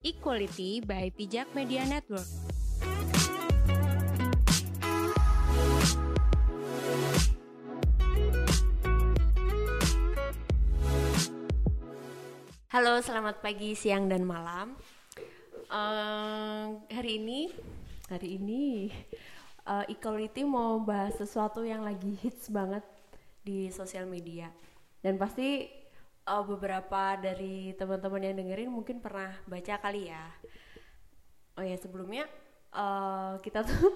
Equality by Pijak Media Network. Halo, selamat pagi, siang, dan malam. Uh, hari ini, hari ini uh, Equality mau bahas sesuatu yang lagi hits banget di sosial media. Dan pasti uh, beberapa dari teman-teman yang dengerin mungkin pernah baca kali ya. Oh ya sebelumnya uh, kita tuh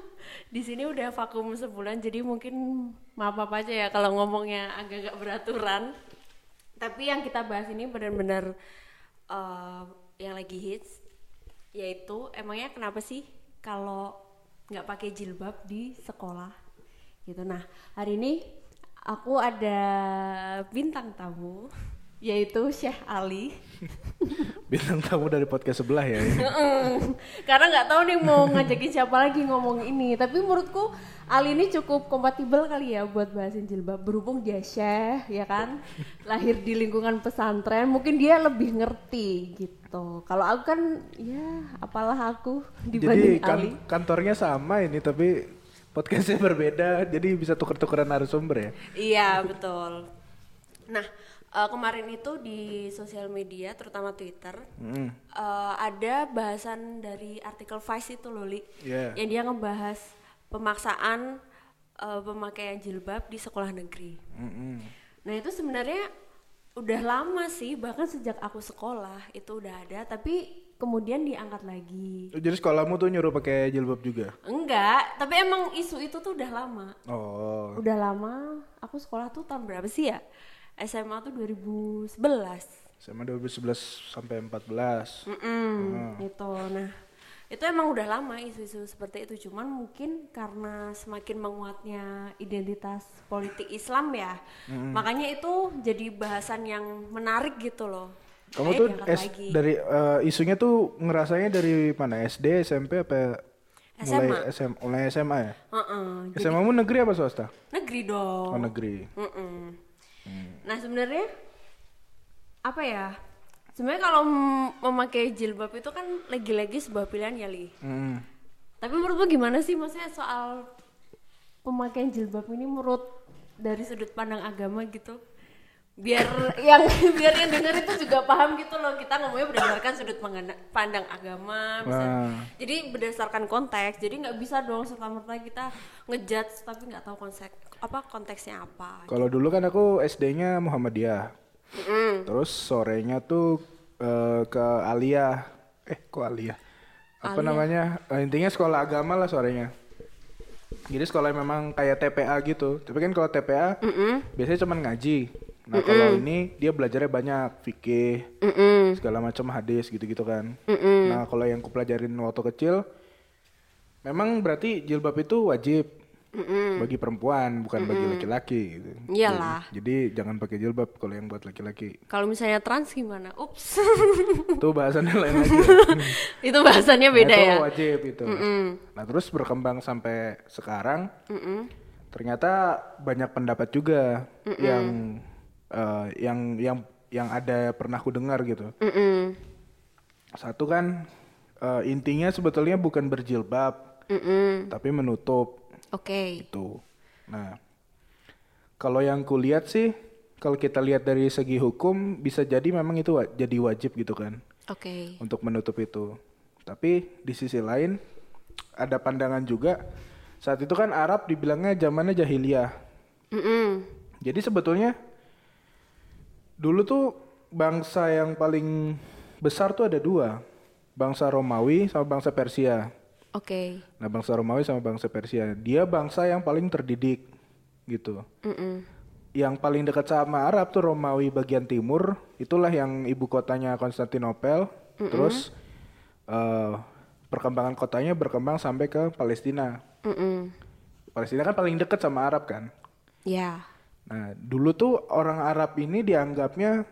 di sini udah vakum sebulan jadi mungkin maaf apa aja ya kalau ngomongnya agak-agak beraturan. Tapi yang kita bahas ini benar-benar uh, yang lagi hits yaitu emangnya kenapa sih kalau nggak pakai jilbab di sekolah gitu. Nah hari ini aku ada bintang tamu yaitu Syekh Ali. Bintang tamu dari podcast sebelah ya. Karena nggak tahu nih mau ngajakin siapa lagi ngomong ini. Tapi menurutku Ali ini cukup kompatibel kali ya buat bahasin jilbab. Berhubung dia Syekh ya kan, lahir di lingkungan pesantren, mungkin dia lebih ngerti gitu. Kalau aku kan ya apalah aku dibanding Jadi kan, Ali. kantornya sama ini tapi podcastnya berbeda, jadi bisa tuker-tukeran narasumber ya. Iya betul. Nah uh, kemarin itu di sosial media terutama Twitter mm. uh, ada bahasan dari artikel Vice itu loh Li yeah. yang dia ngebahas pemaksaan uh, pemakaian jilbab di sekolah negeri. Mm -hmm. Nah itu sebenarnya udah lama sih bahkan sejak aku sekolah itu udah ada tapi kemudian diangkat lagi. Oh, jadi sekolahmu tuh nyuruh pakai jilbab juga? Enggak, tapi emang isu itu tuh udah lama. Oh. Udah lama. Aku sekolah tuh tahun berapa sih ya? SMA tuh 2011 SMA 2011 sampai 14 mm -mm, hmm. itu nah itu emang udah lama isu-isu seperti itu cuman mungkin karena semakin menguatnya identitas politik Islam ya mm -hmm. makanya itu jadi bahasan yang menarik gitu loh kamu tuh S lagi. dari uh, isunya tuh ngerasanya dari mana SD SMP apa SMA. mulai SMA mulai SMA ya uh -uh, SMA mu negeri apa swasta negeri dong oh negeri uh -uh. Nah sebenarnya apa ya? Sebenarnya kalau memakai jilbab itu kan lagi-lagi sebuah pilihan ya li. Hmm. Tapi menurut lo gimana sih maksudnya soal pemakaian jilbab ini menurut dari sudut pandang agama gitu? Biar yang biar yang dengar itu juga paham gitu loh. Kita ngomongnya berdasarkan sudut pandang agama bisa, jadi berdasarkan konteks jadi nggak bisa dong serta merta kita ngejudge tapi nggak tahu konsep apa konteksnya apa. Kalau dulu kan aku SD-nya Muhammadiyah. Mm. terus sorenya tuh uh, ke Alia eh kok Alia apa Alia. namanya? Uh, intinya sekolah agama lah sorenya. Jadi sekolah memang kayak TPA gitu. Tapi kan kalau TPA mm -mm. biasanya cuma ngaji Nah mm -mm. kalau ini dia belajarnya banyak fikih, mm -mm. segala macam hadis gitu-gitu kan. Mm -mm. Nah kalau yang kupelajarin waktu kecil, memang berarti jilbab itu wajib mm -mm. bagi perempuan, bukan mm -mm. bagi laki-laki. Gitu. Iyalah. Jadi, jadi jangan pakai jilbab kalau yang buat laki-laki. Kalau misalnya trans gimana? Ups. itu bahasannya lain lagi. Itu bahasannya beda nah, itu ya. Itu wajib itu. Mm -mm. Nah terus berkembang sampai sekarang, mm -mm. ternyata banyak pendapat juga mm -mm. yang uh, yang yang yang ada pernah ku dengar gitu. Mm -mm. Satu kan uh, intinya sebetulnya bukan berjilbab, mm -mm. tapi menutup. Oke. Okay. Itu. Nah, kalau yang kulihat sih, kalau kita lihat dari segi hukum bisa jadi memang itu wa jadi wajib gitu kan. Oke. Okay. Untuk menutup itu. Tapi di sisi lain ada pandangan juga saat itu kan Arab dibilangnya zamannya jahiliyah. Mm -mm. Jadi sebetulnya dulu tuh bangsa yang paling besar tuh ada dua bangsa Romawi sama bangsa Persia oke okay. nah bangsa Romawi sama bangsa Persia dia bangsa yang paling terdidik gitu mm -mm. yang paling dekat sama Arab tuh Romawi bagian timur itulah yang ibu kotanya Konstantinopel mm -mm. terus uh, perkembangan kotanya berkembang sampai ke Palestina mm -mm. Palestina kan paling dekat sama Arab kan ya yeah Nah, dulu tuh orang Arab ini dianggapnya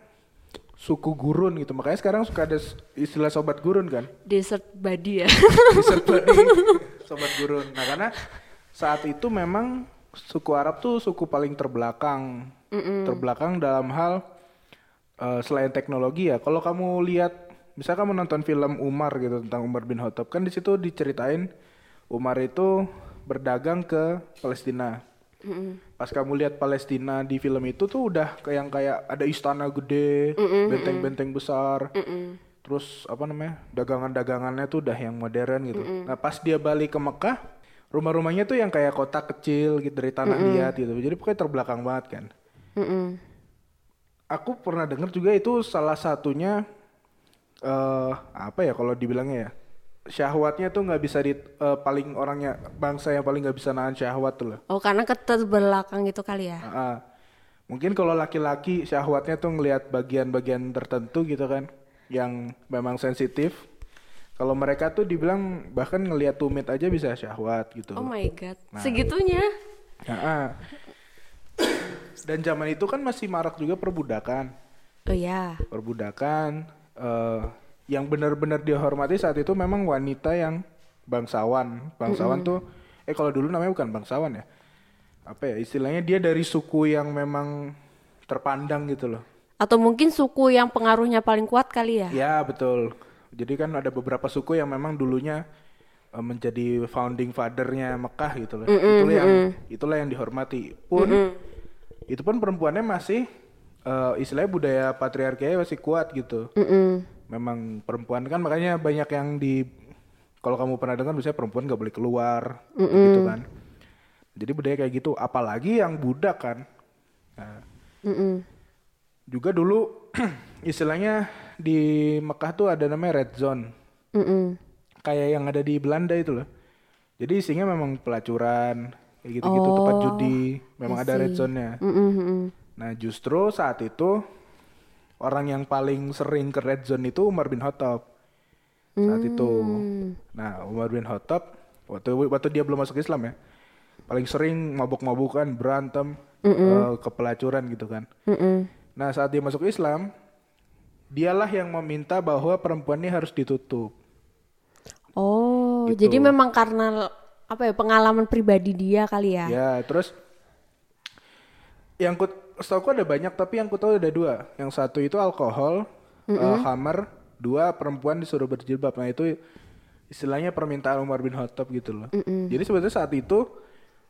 suku gurun gitu. Makanya sekarang suka ada istilah sobat gurun kan? Desert body ya. Desert body, sobat gurun. Nah, karena saat itu memang suku Arab tuh suku paling terbelakang. Mm -mm. Terbelakang dalam hal uh, selain teknologi ya. Kalau kamu lihat misal kamu nonton film Umar gitu tentang Umar bin Khattab kan di situ diceritain Umar itu berdagang ke Palestina. Pas kamu lihat Palestina di film itu tuh udah kayak yang kayak ada istana gede, benteng-benteng besar. Terus apa namanya? dagangan-dagangannya tuh udah yang modern gitu. Nah, pas dia balik ke Mekah, rumah-rumahnya tuh yang kayak kota kecil gitu dari tanah liat gitu. Jadi pokoknya terbelakang banget kan. Mm-mm. Aku pernah dengar juga itu salah satunya eh apa ya kalau dibilangnya ya syahwatnya tuh nggak bisa di eh, paling orangnya bangsa yang paling nggak bisa nahan syahwat tuh loh. Oh karena keterbelakang gitu kali ya? Ah, ah. mungkin kalau laki-laki syahwatnya tuh ngelihat bagian-bagian tertentu gitu kan yang memang sensitif. Kalau mereka tuh dibilang bahkan ngelihat tumit aja bisa syahwat gitu. Oh my god, Nah. segitunya? Ah, ah. Dan zaman itu kan masih marak juga perbudakan. Oh ya, perbudakan eh, yang benar-benar dihormati saat itu memang wanita yang bangsawan. Bangsawan tuh eh kalau dulu namanya bukan bangsawan ya. Apa ya istilahnya dia dari suku yang memang terpandang gitu loh. Atau mungkin suku yang pengaruhnya paling kuat kali ya? ya betul. Jadi kan ada beberapa suku yang memang dulunya eh, menjadi founding fathernya Mekah gitu loh. Itulah yang itulah yang dihormati. Pun itu pun perempuannya masih eh, istilahnya budaya patriarkinya masih kuat gitu. Mm-mm. Memang perempuan kan makanya banyak yang di kalau kamu pernah dengar biasanya perempuan nggak boleh keluar gitu kan. Jadi budaya kayak gitu apalagi yang budak kan. Nah, Mm-mm. juga dulu istilahnya di Mekah tuh ada namanya red zone. Mm-mm. kayak yang ada di Belanda itu loh. Jadi isinya memang pelacuran kayak gitu-gitu tempat judi memang ada red zone-nya. Mm-mm, mm-mm. Nah justru saat itu orang yang paling sering ke red zone itu Umar bin Khattab saat itu. Nah Umar bin Khattab waktu waktu dia belum masuk Islam ya paling sering mabuk-mabukan berantem eh, ke pelacuran gitu kan. Mm-mm. Nah saat dia masuk Islam dialah yang meminta bahwa perempuan ini harus ditutup. Oh, Gitu. jadi memang karena apa ya pengalaman pribadi dia kali ya? Ya terus yang ku setahu ada banyak tapi yang ku tahu ada dua. Yang satu itu alkohol, eh, hammer, dua perempuan disuruh berjilbab. Nah itu istilahnya permintaan Umar bin Khattab gitu loh. Jadi sebetulnya saat itu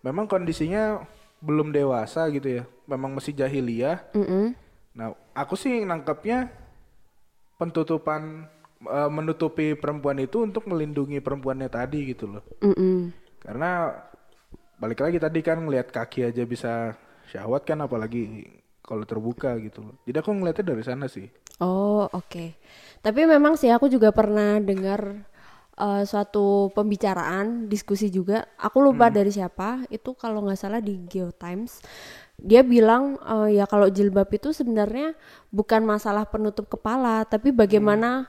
memang kondisinya belum dewasa gitu ya, memang masih jahiliyah. Mm-mm. Nah aku sih nangkepnya pentutupan eh, menutupi perempuan itu untuk melindungi perempuannya tadi gitu loh. Mm-mm. Karena balik lagi tadi kan ngelihat kaki aja bisa syahwat kan apalagi kalau terbuka gitu loh. Jadi aku ngeliatnya dari sana sih. Oh, oke. Tapi memang sih aku juga pernah dengar eh, suatu pembicaraan, diskusi juga. Aku lupa dari siapa. Itu kalau nggak salah di Geotimes. Dia bilang eh, ya kalau jilbab itu sebenarnya bukan masalah penutup kepala, tapi bagaimana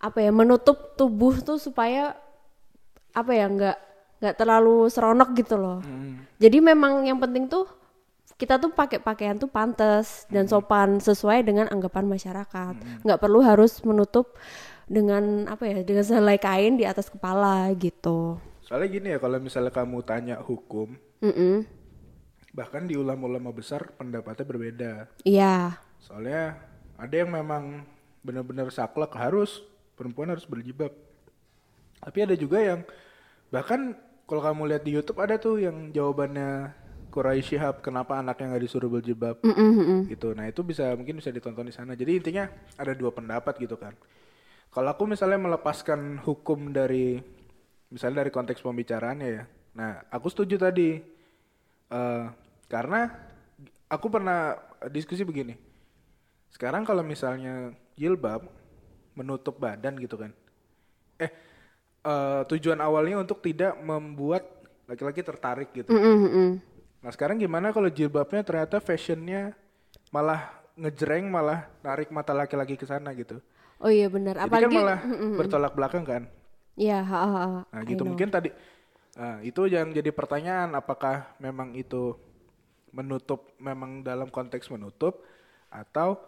apa ya menutup tubuh tuh supaya apa ya nggak nggak terlalu seronok gitu loh. Jadi memang yang penting tuh kita tuh pakai pakaian tuh pantas dan sopan sesuai dengan anggapan masyarakat. Nggak perlu harus menutup dengan apa ya dengan selai kain di atas kepala gitu. Soalnya gini ya kalau misalnya kamu tanya hukum, Mm-mm. bahkan di ulama-ulama besar pendapatnya berbeda. Iya. Soalnya ada yang memang benar-benar saklek harus perempuan harus berjilbab. Tapi ada juga yang bahkan kalau kamu lihat di YouTube ada tuh yang jawabannya Quraisy Shihab kenapa anaknya nggak disuruh berjilbab Mm-mm, mm-mm. gitu. Nah itu bisa mungkin bisa ditonton di sana. Jadi intinya ada dua pendapat gitu kan. Kalau aku misalnya melepaskan hukum dari misalnya dari konteks pembicaraannya ya. Nah aku setuju tadi Eh, karena aku pernah diskusi begini. Sekarang kalau misalnya jilbab menutup badan gitu kan. Eh eh, tujuan awalnya untuk tidak membuat laki-laki tertarik gitu. Mm-mm, mm-mm. Nah sekarang gimana kalau jilbabnya ternyata fashionnya malah ngejreng malah narik mata laki-laki ke sana gitu. Oh iya benar. Jadi Apalagi kan malah bertolak belakang kan. Iya, ha. Nah gitu mungkin tadi nah, itu yang jadi pertanyaan apakah memang itu menutup memang dalam konteks menutup atau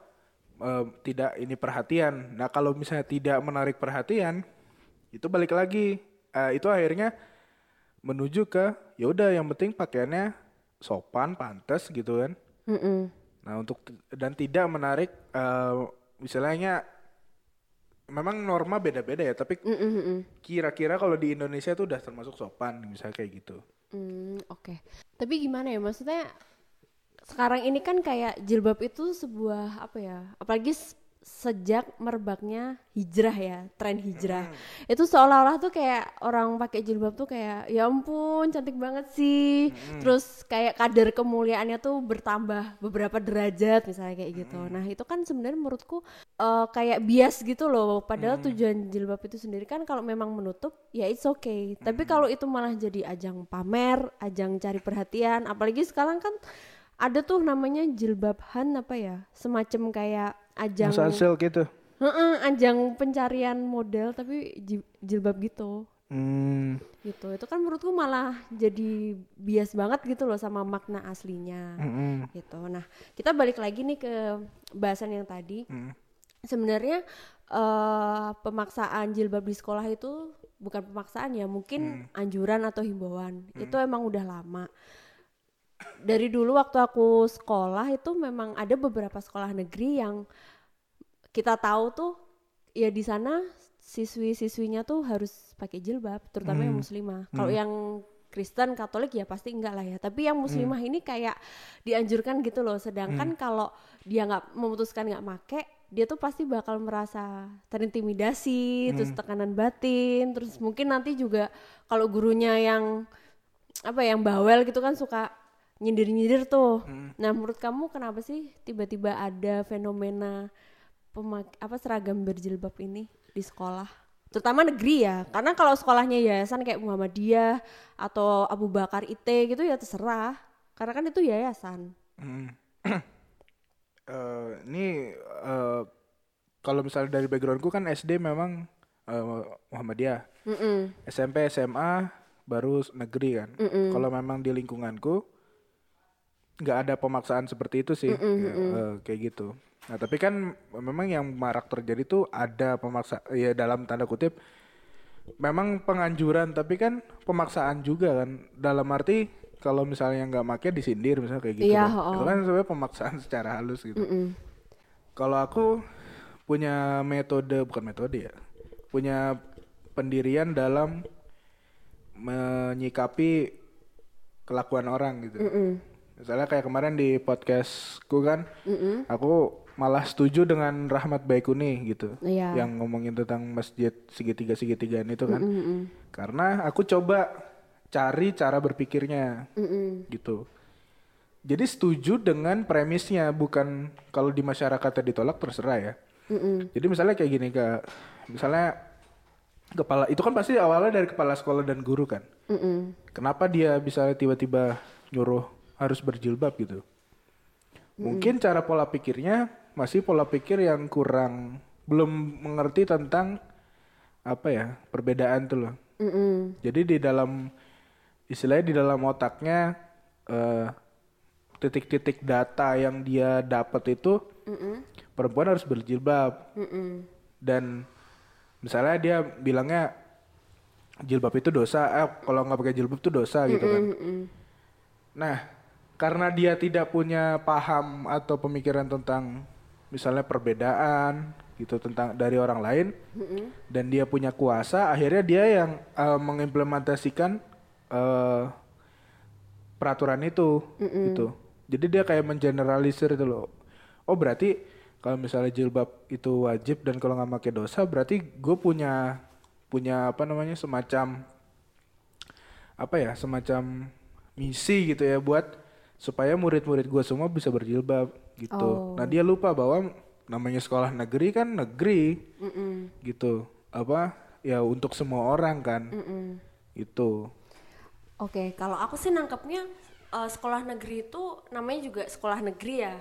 tidak ini perhatian. Nah kalau misalnya tidak menarik perhatian itu balik lagi Eh, itu akhirnya menuju ke ya udah yang penting pakaiannya sopan pantas gitu kan. Mm-mm. Nah untuk dan tidak menarik eh, misalnya memang norma beda-beda ya, tapi kira-kira kalau di Indonesia tuh udah termasuk sopan misalnya kayak gitu. Hmm, oke. Tapi gimana ya maksudnya sekarang ini kan kayak jilbab itu sebuah apa ya? Apalagi sejak merebaknya hijrah ya, tren hijrah. Itu seolah-olah tuh kayak orang pakai jilbab tuh kayak ya ampun cantik banget sih. Terus kayak kadar kemuliaannya tuh bertambah beberapa derajat misalnya kayak gitu. Nah, itu kan sebenarnya menurutku eh, kayak bias gitu loh. Padahal tujuan jilbab itu sendiri kan kalau memang menutup ya it's okay. Tapi kalau itu malah jadi ajang pamer, ajang cari perhatian, apalagi sekarang kan ada tuh namanya jilbab han apa ya? Semacam kayak ajang Masa hasil gitu. Heeh, ajang pencarian model tapi ji- jilbab gitu. Hmm, Gitu. Itu kan menurutku malah jadi bias banget gitu loh sama makna aslinya. mm-mm. Gitu. Nah, kita balik lagi nih ke bahasan yang tadi. Sebenarnya eh, pemaksaan jilbab di sekolah itu bukan pemaksaan ya, mungkin anjuran atau himbauan. Itu emang udah lama. Dari dulu waktu aku sekolah itu memang ada beberapa sekolah negeri yang kita tahu tuh ya di sana siswi-siswinya tuh harus pakai jilbab, terutama yang muslimah. Kalau yang Kristen, Katolik ya pasti enggak lah ya. Tapi yang muslimah ini kayak dianjurkan gitu loh. Sedangkan kalau dia nggak memutuskan nggak make, dia tuh pasti bakal merasa terintimidasi, terus tekanan batin, terus mungkin nanti juga kalau gurunya yang apa ya, yang bawel gitu kan suka nyindir-nyindir tuh. Nah, menurut kamu kenapa sih tiba-tiba ada fenomena pemak apa seragam berjilbab ini di sekolah? Terutama negeri ya. Karena kalau sekolahnya yayasan kayak Muhammadiyah atau Abu Bakar IT gitu ya terserah. Karena kan itu yayasan. Hmm. Eh, ini eh, kalau misalnya dari backgroundku kan SD memang eh, Muhammadiyah, Mm-mm. SMP SMA baru negeri kan. Kalau memang di lingkunganku nggak ada pemaksaan seperti itu sih, Ya, eh, kayak gitu. Nah tapi kan memang yang marak terjadi tuh ada pemaksa, ya dalam tanda kutip, memang penganjuran tapi kan pemaksaan juga kan. Dalam arti kalau misalnya nggak make disindir misalnya kayak gitu. Iya, kan. oh. Itu kan sebenarnya pemaksaan secara halus gitu. Mm-mm. Kalau aku punya metode bukan metode ya, punya pendirian dalam menyikapi kelakuan orang gitu. Misalnya kayak kemarin di podcastku kan, aku malah setuju dengan Rahmat Baikuni gitu, Iya. yang ngomongin tentang masjid segitiga segitigaan itu kan, karena aku coba cari cara berpikirnya gitu. Jadi setuju dengan premisnya, bukan kalau di masyarakatnya ditolak terserah ya. Jadi misalnya kayak gini kak, misalnya kepala itu kan pasti awalnya dari kepala sekolah dan guru kan. Mm-mm. Kenapa dia bisa tiba-tiba nyuruh harus berjilbab gitu? Mungkin cara pola pikirnya masih pola pikir yang kurang belum mengerti tentang apa ya perbedaan tuh loh. Mm-mm. Jadi di dalam istilahnya di dalam otaknya eh, titik-titik data yang dia dapat itu perempuan harus berjilbab Mm-mm. dan misalnya dia bilangnya jilbab itu dosa, eh kalau nggak pakai jilbab itu dosa gitu kan. Nah, karena dia tidak punya paham atau pemikiran tentang misalnya perbedaan gitu tentang dari orang lain dan dia punya kuasa, akhirnya dia yang eh, mengimplementasikan eh, peraturan itu gitu. Jadi dia kayak mengeneralisir itu loh. Oh berarti kalau misalnya jilbab itu wajib dan kalau nggak pakai dosa berarti gue punya punya apa namanya semacam apa ya semacam misi gitu ya buat supaya murid-murid gue semua bisa berjilbab gitu. Oh. Nah dia lupa bahwa namanya sekolah negeri kan negeri Mm-mm. gitu apa ya untuk semua orang kan Mm-mm. itu. Oke, kalau aku sih nangkepnya eh, sekolah negeri itu namanya juga sekolah negeri ya.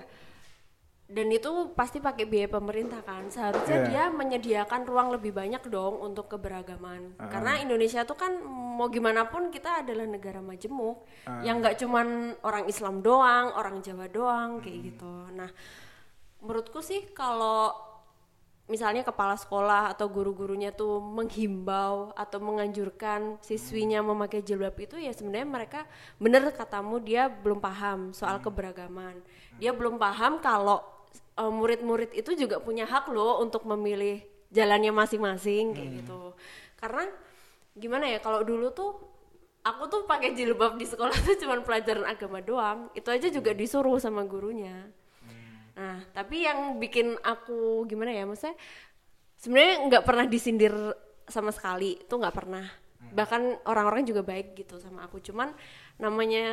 Dan itu pasti pakai biaya pemerintah kan. Seharusnya Iya. dia menyediakan ruang lebih banyak dong untuk keberagaman. Karena Indonesia tuh kan mau gimana pun kita adalah negara majemuk yang nggak cuman orang Islam doang, orang Jawa doang kayak gitu. Nah, menurutku sih kalau misalnya kepala sekolah atau guru-gurunya tuh menghimbau atau menganjurkan siswinya memakai jilbab itu ya sebenarnya mereka bener katamu dia belum paham soal keberagaman dia belum paham kalau murid-murid itu juga punya hak loh untuk memilih jalannya masing-masing kayak gitu. Karena gimana ya kalau dulu tuh aku tuh pakai jilbab di sekolah tuh cuman pelajaran agama doang. Itu aja juga disuruh sama gurunya. Nah tapi yang bikin aku gimana ya maksudnya sebenarnya nggak pernah disindir sama sekali itu nggak pernah bahkan orang-orang juga baik gitu sama aku. Cuman namanya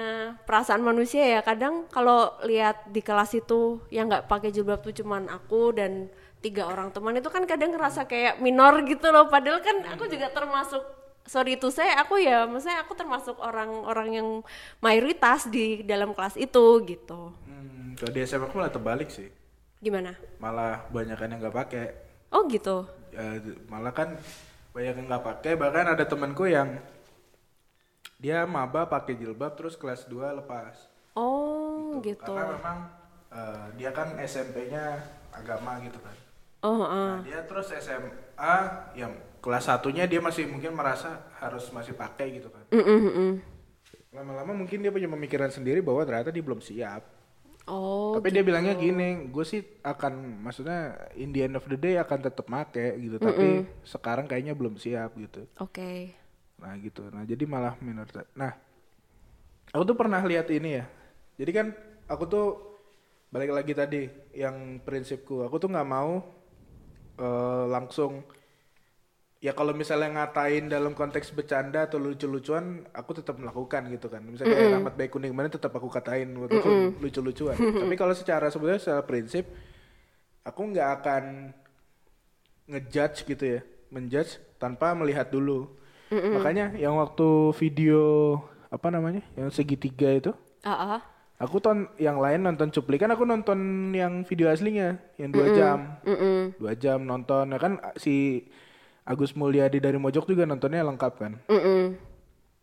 perasaan manusia ya kadang kalau lihat di kelas itu yang nggak pakai jilbab tuh cuman aku dan tiga orang teman itu kan kadang ngerasa kayak minor gitu loh. Padahal kan aku juga termasuk sorry itu saya aku ya maksudnya aku termasuk orang-orang yang mayoritas di dalam kelas itu gitu. Hmm, kalau di SMA aku malah terbalik sih. gimana? Malah banyak yang nggak pakai. oh gitu? Ya, malah kan banyak yang nggak pakai. Bahkan ada temanku yang dia maba pakai jilbab terus kelas 2 lepas. oh gitu, Karena memang eh, dia kan SMP-nya agama gitu kan. oh heeh. Nah, dia terus SMA yang kelas satunya dia masih mungkin merasa harus masih pakai gitu kan. Mm, mm, mm. Lama-lama mungkin dia punya pemikiran sendiri bahwa ternyata dia belum siap. Oh Tapi dia bilangnya gini, gue sih akan maksudnya in the end of the day akan tetap make gitu, tapi sekarang kayaknya belum siap gitu. oke Nah gitu. Nah jadi malah minor. Nah aku tuh pernah lihat ini ya. Jadi kan aku tuh balik lagi tadi yang prinsipku, aku tuh nggak mau eh, langsung ya kalau misalnya ngatain dalam konteks bercanda atau lucu-lucuan, aku tetap melakukan gitu kan. Misalnya kayak Rahmat Baik Kuning mana tetap aku katain waktu itu lucu-lucuan. Tapi kalau secara sebenarnya secara prinsip, aku nggak akan ngejudge gitu ya, menjudge tanpa melihat dulu. Makanya yang waktu video apa namanya, yang segitiga itu, ah ah. aku ton yang lain nonton cuplikan, aku nonton yang video aslinya, yang dua jam, Mm-mm. dua jam nonton. Ya kan si Agus Mulyadi dari Mojok juga nontonnya lengkap kan. Mm-mm.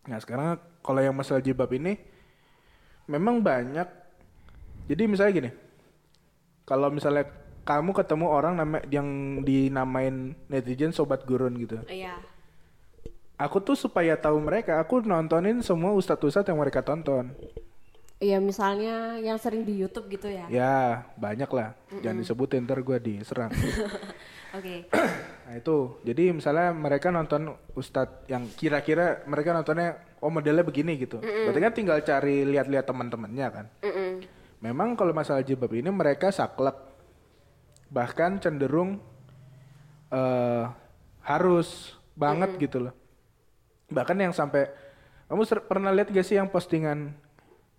Nah sekarang kalau yang masalah jilbab ini memang banyak. Jadi misalnya gini, kalau misalnya kamu ketemu orang nama yang dinamain netizen sobat gurun gitu, Iya. aku tuh supaya tahu mereka, aku nontonin semua ustadz-ustadz yang mereka tonton. Iya misalnya yang sering di YouTube gitu ya. Ya banyak lah, jangan disebutin ntar gue diserang. Oke. Nah itu, jadi misalnya mereka nonton ustadz yang kira-kira mereka nontonnya, oh modelnya begini gitu. Berarti kan tinggal cari lihat-lihat teman-temannya kan. Mm-mm. Memang kalau masalah jilbab ini mereka saklek, bahkan cenderung eh harus banget gitu loh. Bahkan yang sampai, kamu pernah lihat gak sih yang postingan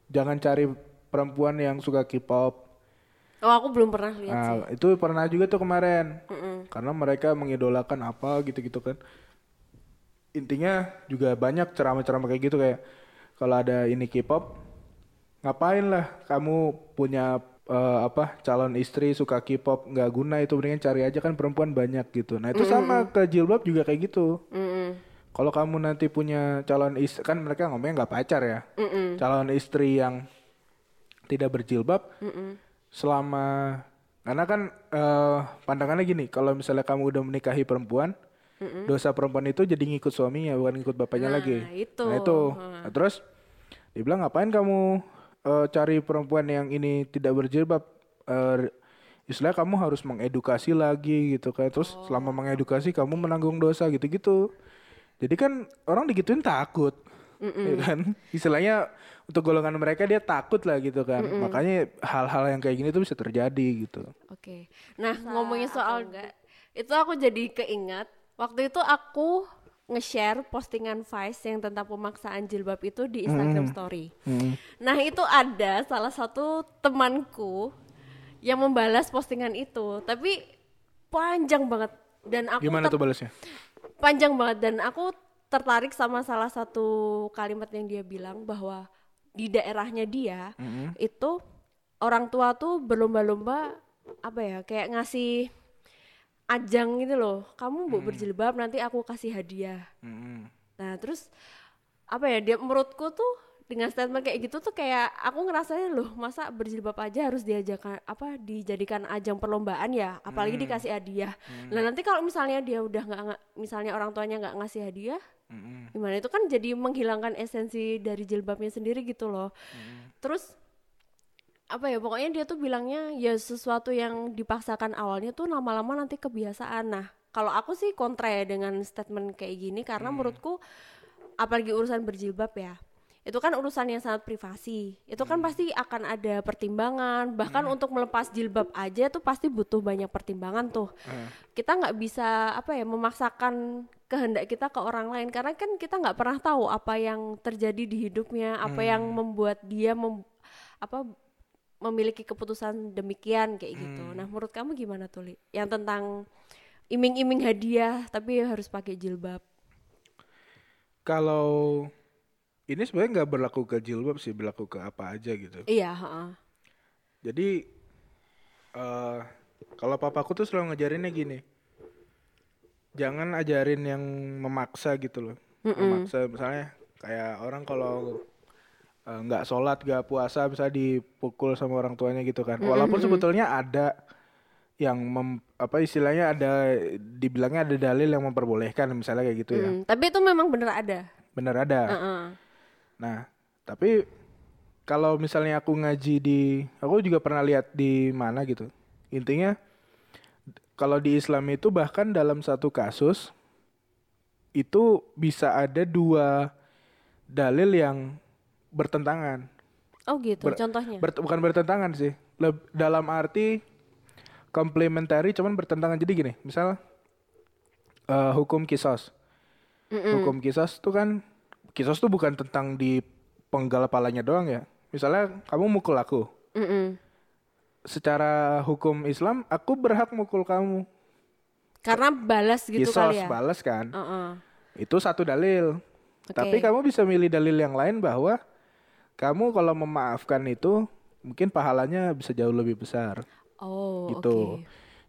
jangan cari perempuan yang suka K-pop? Oh aku belum pernah lihat sih. Nah, itu pernah juga tuh kemarin. Mm-mm. Karena mereka mengidolakan apa gitu-gitu kan. Intinya juga banyak ceramah-ceramah kayak gitu kayak kalau ada ini K-pop ngapain lah kamu punya eh, apa calon istri suka K-pop nggak guna itu mendingan cari aja kan perempuan banyak gitu. Nah, itu sama ke jilbab juga kayak gitu. Mm-mm. Kalau kamu nanti punya calon istri kan mereka ngomongnya nggak pacar ya. Mm-mm. Calon istri yang tidak berjilbab Mm-mm. Selama karena kan eh, pandangannya gini kalau misalnya kamu udah menikahi perempuan dosa perempuan itu jadi ngikut suaminya bukan ngikut bapaknya Nah, lagi. Itu. nah itu. Nah, terus dibilang ngapain kamu eh, cari perempuan yang ini tidak berjilbab? Eh, istilahnya kamu harus mengedukasi lagi gitu kan. Terus selama mengedukasi kamu menanggung dosa gitu-gitu. Jadi kan orang digituin takut ya kan? Istilahnya untuk golongan mereka dia takut lah gitu kan. Makanya hal-hal yang kayak gini tuh bisa terjadi gitu. Oke. Nah, ngomongin soal enggak, itu aku jadi keingat waktu itu aku nge-share postingan Vice yang tentang pemaksaan jilbab itu di Instagram story. Nah, itu ada salah satu temanku yang membalas postingan itu, tapi panjang banget. Dan aku gimana tuh balasnya? Panjang banget. Dan aku tertarik sama salah satu kalimat yang dia bilang bahwa di daerahnya dia itu orang tua tuh berlomba-lomba apa ya kayak ngasih ajang gitu loh. Kamu mau berjilbab nanti aku kasih hadiah. Mm-mm. nah terus apa ya dia menurutku tuh dengan statement kayak gitu tuh kayak aku ngerasanya loh masa berjilbab aja harus diajakan apa dijadikan ajang perlombaan ya? Apalagi dikasih hadiah. Nah nanti kalau misalnya dia udah nggak- misalnya orang tuanya nggak ngasih hadiah Mm-mm. gimana itu kan jadi menghilangkan esensi dari jilbabnya sendiri gitu loh. Terus apa ya pokoknya dia tuh bilangnya ya sesuatu yang dipaksakan awalnya tuh lama-lama nanti kebiasaan. Nah kalau aku sih kontra ya dengan statement kayak gini karena menurutku apalagi urusan berjilbab ya itu kan urusan yang sangat privasi. Itu kan pasti akan ada pertimbangan. Bahkan untuk melepas jilbab aja tuh pasti butuh banyak pertimbangan tuh. Kita nggak bisa apa ya memaksakan kehendak kita ke orang lain karena kan kita nggak pernah tahu apa yang terjadi di hidupnya apa yang membuat dia mem- apa memiliki keputusan demikian kayak gitu nah menurut kamu gimana tuh Li? yang tentang iming-iming hadiah tapi harus pakai jilbab Kalau ini sebenarnya nggak berlaku ke jilbab sih, berlaku ke apa aja gitu. iya heeh. Jadi eh kalau papaku tuh selalu ngajarinnya gini. Jangan ajarin yang memaksa gitu loh. Memaksa misalnya kayak orang kalau eh, nggak sholat, nggak puasa misalnya dipukul sama orang tuanya gitu kan. Walaupun sebetulnya ada yang mem, apa istilahnya ada dibilangnya ada dalil yang memperbolehkan misalnya kayak gitu ya. Hmm, tapi itu memang bener ada Bener ada. Heeh. Nah, tapi kalau misalnya aku ngaji di, aku juga pernah lihat di mana gitu. Intinya, kalau di Islam itu bahkan dalam satu kasus itu bisa ada dua dalil yang bertentangan. oh gitu Ber- contohnya Bert- bukan bertentangan sih, Leb- dalam arti komplementari, cuman bertentangan. Jadi gini, misal eh, hukum kisos, hukum kisos tuh kan, kisos tuh bukan tentang di penggal palanya doang ya. Misalnya kamu mukul aku, Mm-mm. Secara hukum Islam aku berhak mukul kamu. karena balas gitu kisos kali ya balas kan, Heeh. itu satu dalil. Oke. Tapi kamu bisa milih dalil yang lain bahwa kamu kalau memaafkan itu mungkin pahalanya bisa jauh lebih besar. oh gitu. oke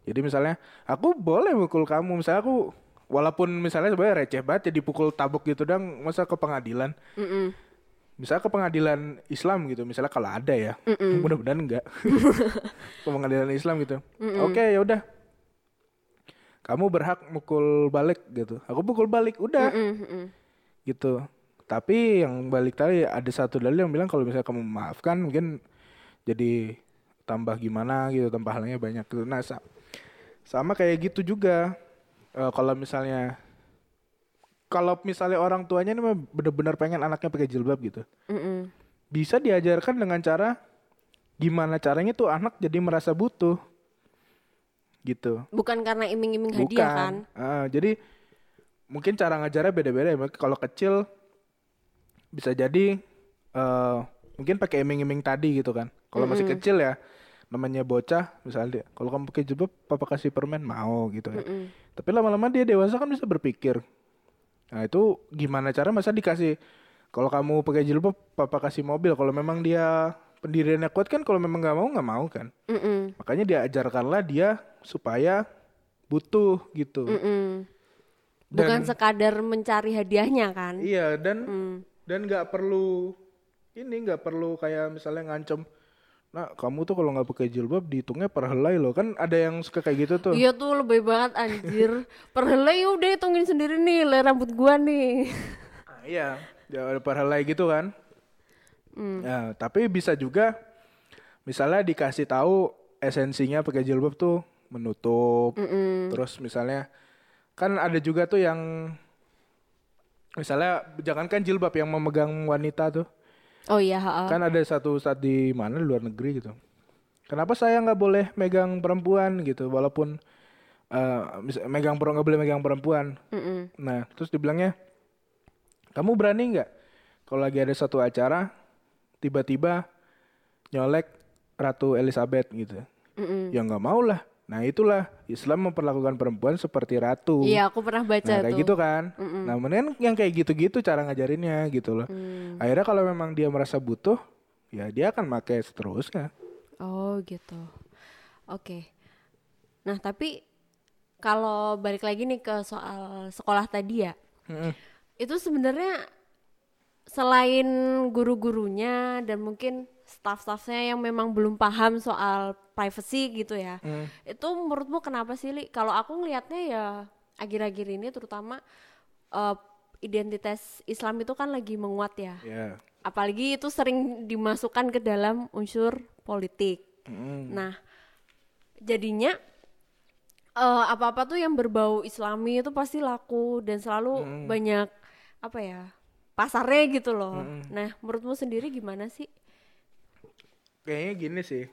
Jadi misalnya aku boleh mukul kamu, misalnya aku walaupun misalnya sebenarnya receh banget ya dipukul tabuk gitu dong, masa ke pengadilan. Mm-mm. Misalnya ke pengadilan Islam gitu, misalnya kalau ada ya, mudah-mudahan enggak. ke pengadilan Islam gitu. Oke, ya udah. Kamu berhak mukul balik gitu. Aku pukul balik, udah Mm-mm, mm-mm. gitu. Tapi yang balik tadi ada satu dalil yang bilang kalau misalnya kamu memaafkan mungkin jadi tambah gimana gitu, tambah halnya banyak gitu. Nah, sa- sama kayak gitu juga. Eh, kalau misalnya kalau misalnya orang tuanya ini mah bener-bener pengen anaknya pakai jilbab gitu. Mm-mm. Bisa diajarkan dengan cara gimana caranya tuh anak jadi merasa butuh. Gitu. bukan karena iming-iming Bukan. hadiah kan Ah, jadi mungkin cara ngajarnya beda-beda ya. Kalau kecil bisa jadi eh mungkin pakai iming-iming tadi gitu kan. Kalau masih kecil ya namanya bocah misalnya kalau kamu pakai jilbab papa kasih permen mau gitu ya. Mm-mm. Tapi lama-lama dia dewasa kan bisa berpikir. Nah, itu gimana cara masa dikasih kalau kamu pakai jilbab papa kasih mobil kalau memang dia pendiriannya kuat kan kalau memang nggak mau nggak mau kan. Mm-mm. Makanya diajarkanlah dia supaya butuh gitu. Mm-mm. bukan sekadar mencari hadiahnya kan Iya dan Hmm. dan nggak perlu ini nggak perlu kayak misalnya ngancem. Nah kamu tuh kalau nggak pakai jilbab dihitungnya per helai loh kan ada yang suka kayak gitu tuh. Iya tuh lebih banget anjir. Per helai udah hitungin sendiri nih, le rambut gua nih. Ah, iya, ya ada per helai gitu kan. Hmm. Ya, tapi bisa juga misalnya dikasih tahu esensinya pakai jilbab tuh menutup. Mm-mm. Terus misalnya kan ada juga tuh yang misalnya jangankan jilbab yang memegang wanita tuh. Oh iya, ha Kan ada satu saat di mana di luar negeri gitu. Kenapa saya nggak boleh megang perempuan gitu walaupun eh, mis- megang perempuan nggak boleh megang perempuan. Mm-mm. Nah, terus dibilangnya, kamu berani nggak kalau lagi ada satu acara, tiba-tiba nyolek Ratu Elizabeth gitu? Mm-mm. Ya nggak mau lah. Nah itulah Islam memperlakukan perempuan seperti ratu. Iya, aku pernah baca Nah kayak tuh. gitu kan. Nah mendingan yang kayak gitu-gitu cara ngajarinnya gitu loh. Hmm. Akhirnya kalau memang dia merasa butuh, ya dia akan pakai seterusnya. Oh gitu. Oke. Nah tapi kalau balik lagi nih ke soal sekolah tadi ya, Mm-mm. itu sebenarnya selain guru-gurunya dan mungkin staff-staffnya yang memang belum paham soal privacy gitu ya, Mm. itu menurutmu kenapa sih li? Kalau aku ngelihatnya ya akhir-akhir ini terutama eh, identitas Islam itu kan lagi menguat ya, Ya. apalagi itu sering dimasukkan ke dalam unsur politik. Mm. Nah, jadinya eh, apa-apa tuh yang berbau Islami itu pasti laku dan selalu banyak apa ya pasarnya gitu loh. Nah, menurutmu sendiri gimana sih? Kayaknya gini sih.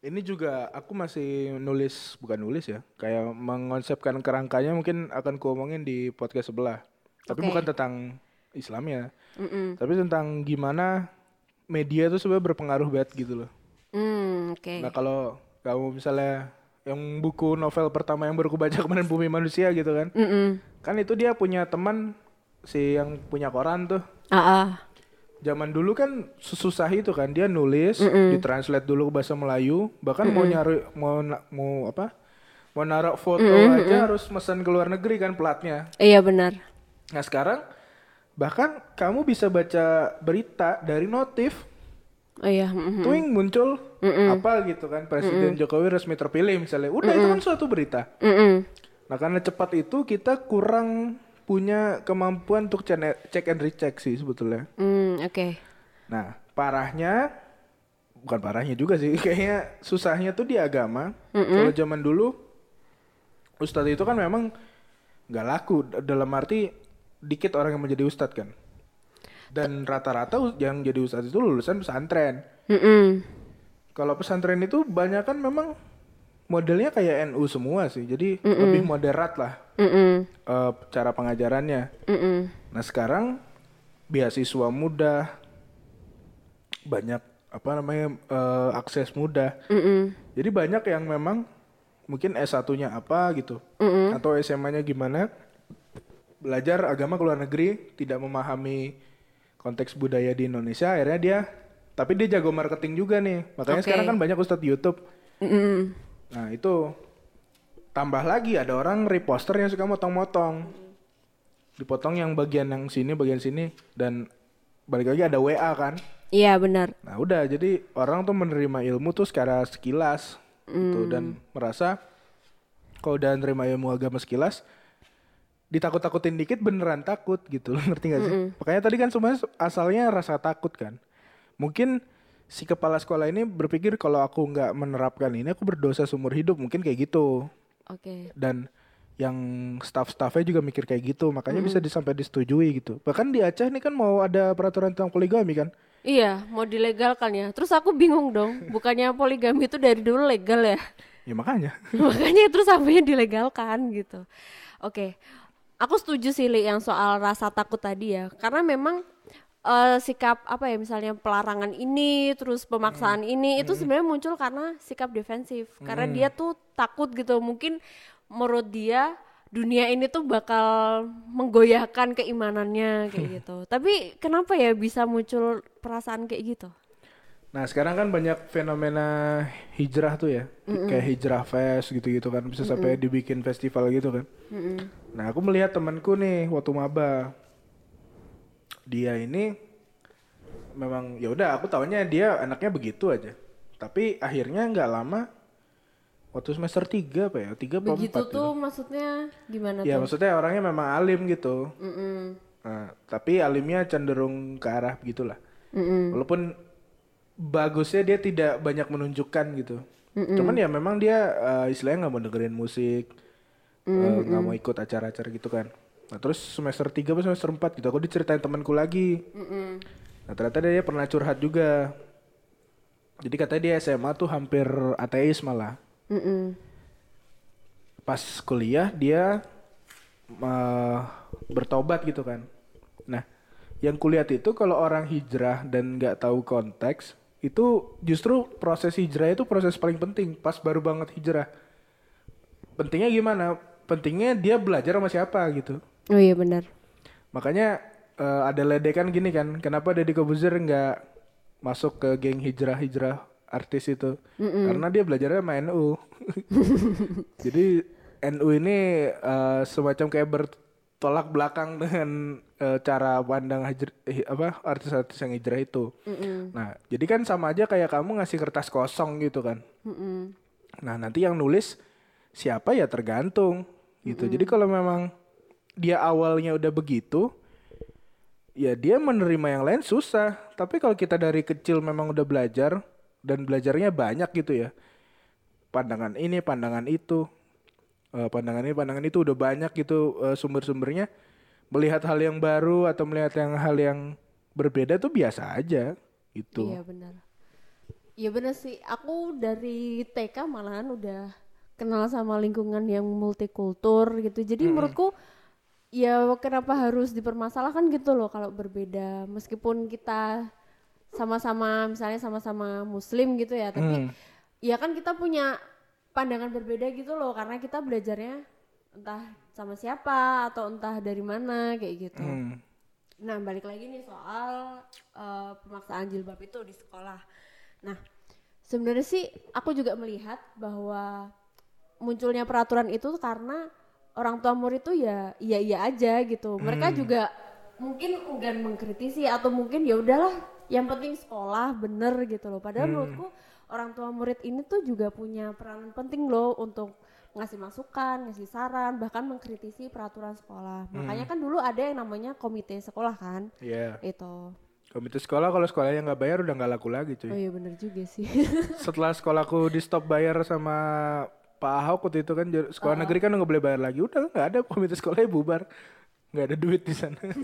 Ini juga aku masih nulis, bukan nulis ya, kayak mengonsepkan kerangkanya mungkin akan kuomongin di podcast sebelah. Tapi Oke. bukan tentang Islam ya, Mm-mm. tapi tentang gimana media itu sebenarnya berpengaruh banget gitu loh. Hmm, oke. Nah kalau kamu misalnya yang buku novel pertama yang baru aku baca kemarin Bumi Manusia gitu kan, Mm-mm. kan itu dia punya teman si yang punya koran tuh. Ah, ah. Zaman dulu kan susah itu kan dia nulis, ditranslate dulu ke bahasa Melayu, bahkan mau nyari mau mau apa? Mau naruh foto aja harus mesen ke luar negeri kan platnya. Iya benar. Nah sekarang bahkan kamu bisa baca berita dari notif, Oh iya. mm-mm. twing muncul apa gitu kan Presiden Jokowi resmi terpilih misalnya, udah itu kan suatu berita. Mm-mm. Nah karena cepat itu kita kurang punya kemampuan untuk cek and recheck sih sebetulnya. Hmm, oke. Nah, parahnya bukan parahnya juga sih, kayaknya susahnya tuh di agama. Kalau zaman dulu ustadz itu kan memang nggak laku dalam arti dikit orang yang menjadi ustadz kan. Dan rata-rata yang jadi ustadz itu lulusan pesantren. Mm-mm. Kalau pesantren itu banyak kan memang modelnya kayak NU semua sih. Jadi lebih moderat lah Mm-mm. eh, cara pengajarannya. Mm-mm. Nah sekarang beasiswa mudah, banyak apa namanya eh, akses mudah. Mm-mm. Jadi banyak yang memang mungkin S1-nya apa gitu, atau SMA-nya gimana, belajar agama ke luar negeri, tidak memahami konteks budaya di Indonesia, akhirnya dia, tapi dia jago marketing juga nih. Makanya Oke. sekarang kan banyak ustadz YouTube. Mm-mm. Nah itu tambah lagi ada orang reposter yang suka motong-motong, dipotong yang bagian yang sini, bagian sini, dan balik lagi ada WA kan. Iya benar. Nah udah jadi orang tuh menerima ilmu tuh secara sekilas gitu dan merasa kalau udah nerima ilmu agama sekilas ditakut-takutin dikit beneran takut gitu ngerti gak sih? Makanya tadi kan semuanya asalnya rasa takut kan. Mungkin si kepala sekolah ini berpikir kalau aku nggak menerapkan ini aku berdosa seumur hidup mungkin kayak gitu Oke. dan yang staff-staffnya juga mikir kayak gitu makanya bisa disampai disetujui gitu bahkan di Aceh ini kan mau ada peraturan tentang poligami kan Iya, mau dilegalkan ya. Terus aku bingung dong, bukannya poligami itu dari dulu legal ya? ya makanya Makanya terus sampai dilegalkan gitu. Oke, aku setuju sih Li yang soal rasa takut tadi ya, karena memang eh, sikap apa ya misalnya pelarangan ini, terus pemaksaan ini itu sebenarnya muncul karena sikap defensif, karena dia tuh takut gitu, mungkin menurut dia dunia ini tuh bakal menggoyahkan keimanannya kayak gitu. Tapi kenapa ya bisa muncul perasaan kayak gitu? Nah sekarang kan banyak fenomena hijrah tuh ya, kayak hijrah fest gitu-gitu kan, bisa sampai dibikin festival gitu kan. Nah aku melihat temanku nih waktu maba, dia ini memang ya udah aku taunya dia anaknya begitu aja, tapi akhirnya nggak lama waktu semester 3 apa ya, tiga apa Begitu empat gitu. tuh maksudnya gimana Ya tuh? maksudnya orangnya memang alim gitu, Mm-mm. Nah, tapi alimnya cenderung ke arah begitulah. Mm-mm. Walaupun bagusnya dia tidak banyak menunjukkan gitu. Cuman ya memang dia eh, istilahnya nggak mau dengerin musik, eh, nggak mau ikut acara-acara gitu kan. Nah terus semester 3 atau semester 4 gitu, aku diceritain temanku lagi. Mm-mm. Nah ternyata dia pernah curhat juga. Jadi katanya dia SMA tuh hampir ateis malah. Mm-mm. Pas kuliah dia eh, bertobat gitu kan. Nah, yang kulihat itu kalau orang hijrah dan nggak tahu konteks, itu justru proses hijrah itu proses paling penting pas baru banget hijrah. Pentingnya gimana? Pentingnya dia belajar sama siapa gitu. Oh iya benar. Makanya eh, ada ledekan gini kan, kenapa Deddy Kobuzer nggak masuk ke geng hijrah-hijrah artis itu? Karena dia belajarnya sama NU. Jadi NU ini eh, semacam kayak bertolak belakang dengan eh, cara pandang hijr- eh, apa artis-artis yang hijrah itu. Nah, jadi kan sama aja kayak kamu ngasih kertas kosong gitu kan. Mm-mm. Nah, nanti yang nulis siapa ya tergantung gitu. Jadi kalau memang dia awalnya udah begitu, ya dia menerima yang lain susah. Tapi kalau kita dari kecil memang udah belajar dan belajarnya banyak gitu ya. Pandangan ini, pandangan itu. uh, pandangan ini pandangan itu udah banyak gitu uh, sumber-sumbernya melihat hal yang baru atau melihat yang hal yang berbeda tuh biasa aja gitu iya benar iya benar sih aku dari TK malahan udah kenal sama lingkungan yang multikultur gitu jadi hmm. menurutku ya kenapa harus dipermasalahkan gitu loh kalau berbeda meskipun kita sama-sama misalnya sama-sama muslim gitu ya tapi hmm. ya kan kita punya pandangan berbeda gitu loh karena kita belajarnya entah sama siapa atau entah dari mana kayak gitu. Hmm. Nah balik lagi nih soal uh, pemaksaan jilbab itu di sekolah. Nah sebenarnya sih aku juga melihat bahwa munculnya peraturan itu karena orang tua murid itu ya iya iya aja gitu. Mereka hmm. juga mungkin enggan mengkritisi atau mungkin ya udahlah yang penting sekolah bener gitu loh. Padahal hmm. menurutku orang tua murid ini tuh juga punya peran penting loh untuk ngasih masukan, ngasih saran, bahkan mengkritisi peraturan sekolah. Hmm. Makanya kan dulu ada yang namanya komite sekolah kan. Iya. Yeah. Itu. Komite sekolah kalau sekolahnya nggak bayar udah nggak laku lagi cuy. Oh iya bener juga sih. Setelah sekolahku di stop bayar sama Pak Ahok waktu itu kan sekolah uh. negeri kan nggak boleh bayar lagi. Udah nggak ada komite sekolahnya bubar. Nggak ada duit di sana. Oke.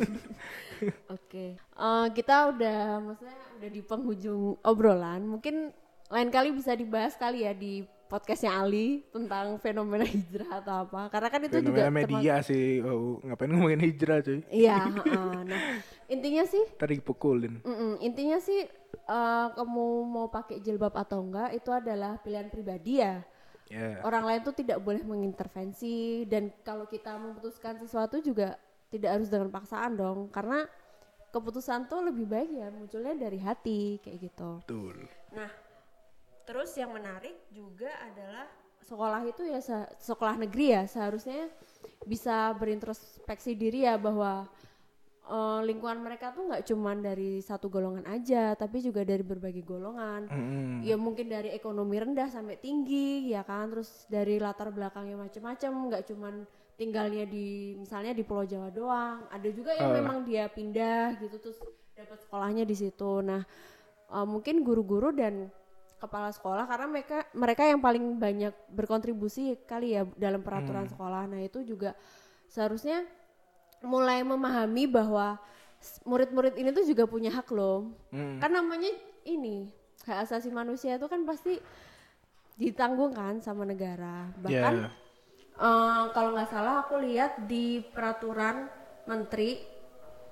okay. Uh, eh, kita udah maksudnya udah di penghujung obrolan. Mungkin lain kali bisa dibahas kali ya di podcastnya Ali tentang fenomena hijrah atau apa karena kan itu fenomena juga media sih oh, ngapain ngomongin hijrah cuy iya uh, nah intinya sih tadi pukulin mm -mm, intinya sih uh, kamu mau pakai jilbab atau enggak itu adalah pilihan pribadi ya yeah. orang lain tuh tidak boleh mengintervensi dan kalau kita memutuskan sesuatu juga tidak harus dengan paksaan dong karena keputusan tuh lebih baik ya munculnya dari hati kayak gitu betul nah Terus yang menarik juga adalah sekolah itu ya sekolah negeri ya seharusnya bisa berintrospeksi diri ya bahwa uh, lingkungan mereka tuh nggak cuma dari satu golongan aja tapi juga dari berbagai golongan mm. ya mungkin dari ekonomi rendah sampai tinggi ya kan terus dari latar belakangnya macam-macam nggak cuma tinggalnya di misalnya di Pulau Jawa doang ada juga yang uh. memang dia pindah gitu terus dapat sekolahnya di situ nah uh, mungkin guru-guru dan kepala sekolah karena mereka mereka yang paling banyak berkontribusi kali ya dalam peraturan hmm. sekolah. Nah, itu juga seharusnya mulai memahami bahwa murid-murid ini tuh juga punya hak loh. Hmm. Kan namanya ini hak asasi manusia itu kan pasti ditanggung kan sama negara. Bahkan yeah. uh, kalau nggak salah aku lihat di peraturan menteri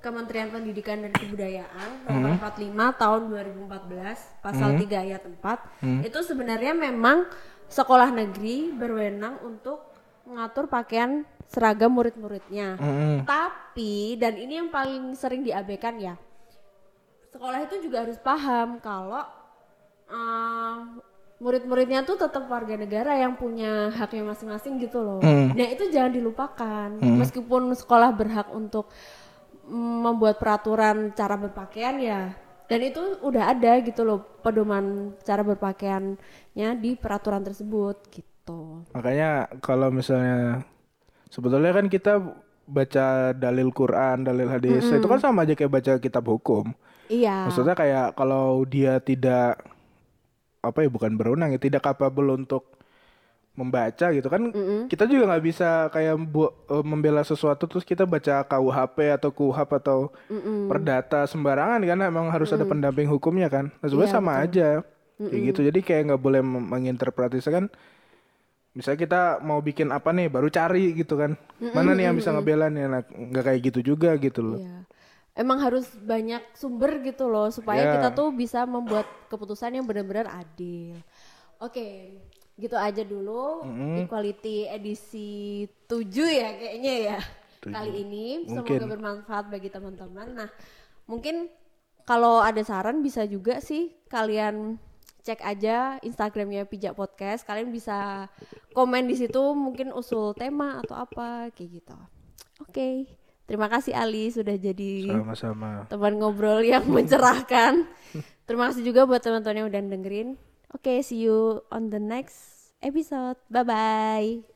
Kementerian Pendidikan dan Kebudayaan nomor hmm. 45 tahun 2014 pasal hmm. 3 ayat 4 hmm. itu sebenarnya memang sekolah negeri berwenang untuk mengatur pakaian seragam murid-muridnya. Hmm. Tapi dan ini yang paling sering diabaikan ya. Sekolah itu juga harus paham kalau uh, murid-muridnya tuh tetap warga negara yang punya haknya masing-masing gitu loh. Hmm. Nah, itu jangan dilupakan. Hmm. Meskipun sekolah berhak untuk membuat peraturan cara berpakaian ya dan itu udah ada gitu loh pedoman cara berpakaiannya di peraturan tersebut gitu makanya kalau misalnya sebetulnya kan kita baca dalil Quran dalil hadis mm -hmm. itu kan sama aja kayak baca kitab hukum iya maksudnya kayak kalau dia tidak apa ya bukan berwenang ya tidak kapabel untuk membaca gitu kan mm -hmm. kita juga nggak bisa kayak bu uh, membela sesuatu terus kita baca KUHP atau KUHAP atau mm -hmm. perdata sembarangan kan emang harus mm -hmm. ada pendamping hukumnya kan nah, sebenarnya yeah, sama betul. aja mm -hmm. kayak gitu jadi kayak nggak boleh menginterpretasi kan misalnya kita mau bikin apa nih baru cari gitu kan mm -hmm. mana nih yang bisa ngebela nih nah, nggak kayak gitu juga gitu loh yeah. Emang harus banyak sumber gitu loh supaya yeah. kita tuh bisa membuat keputusan yang benar-benar adil. Oke, okay gitu aja dulu mm-hmm. equality edisi 7 ya kayaknya ya 7. kali ini mungkin. semoga bermanfaat bagi teman-teman nah mungkin kalau ada saran bisa juga sih kalian cek aja Instagramnya Pijak Podcast kalian bisa komen di situ mungkin usul tema atau apa kayak gitu oke okay. terima kasih Ali sudah jadi sama-sama teman ngobrol yang mencerahkan terima kasih juga buat teman-teman yang udah dengerin Okay, see you on the next episode. Bye bye.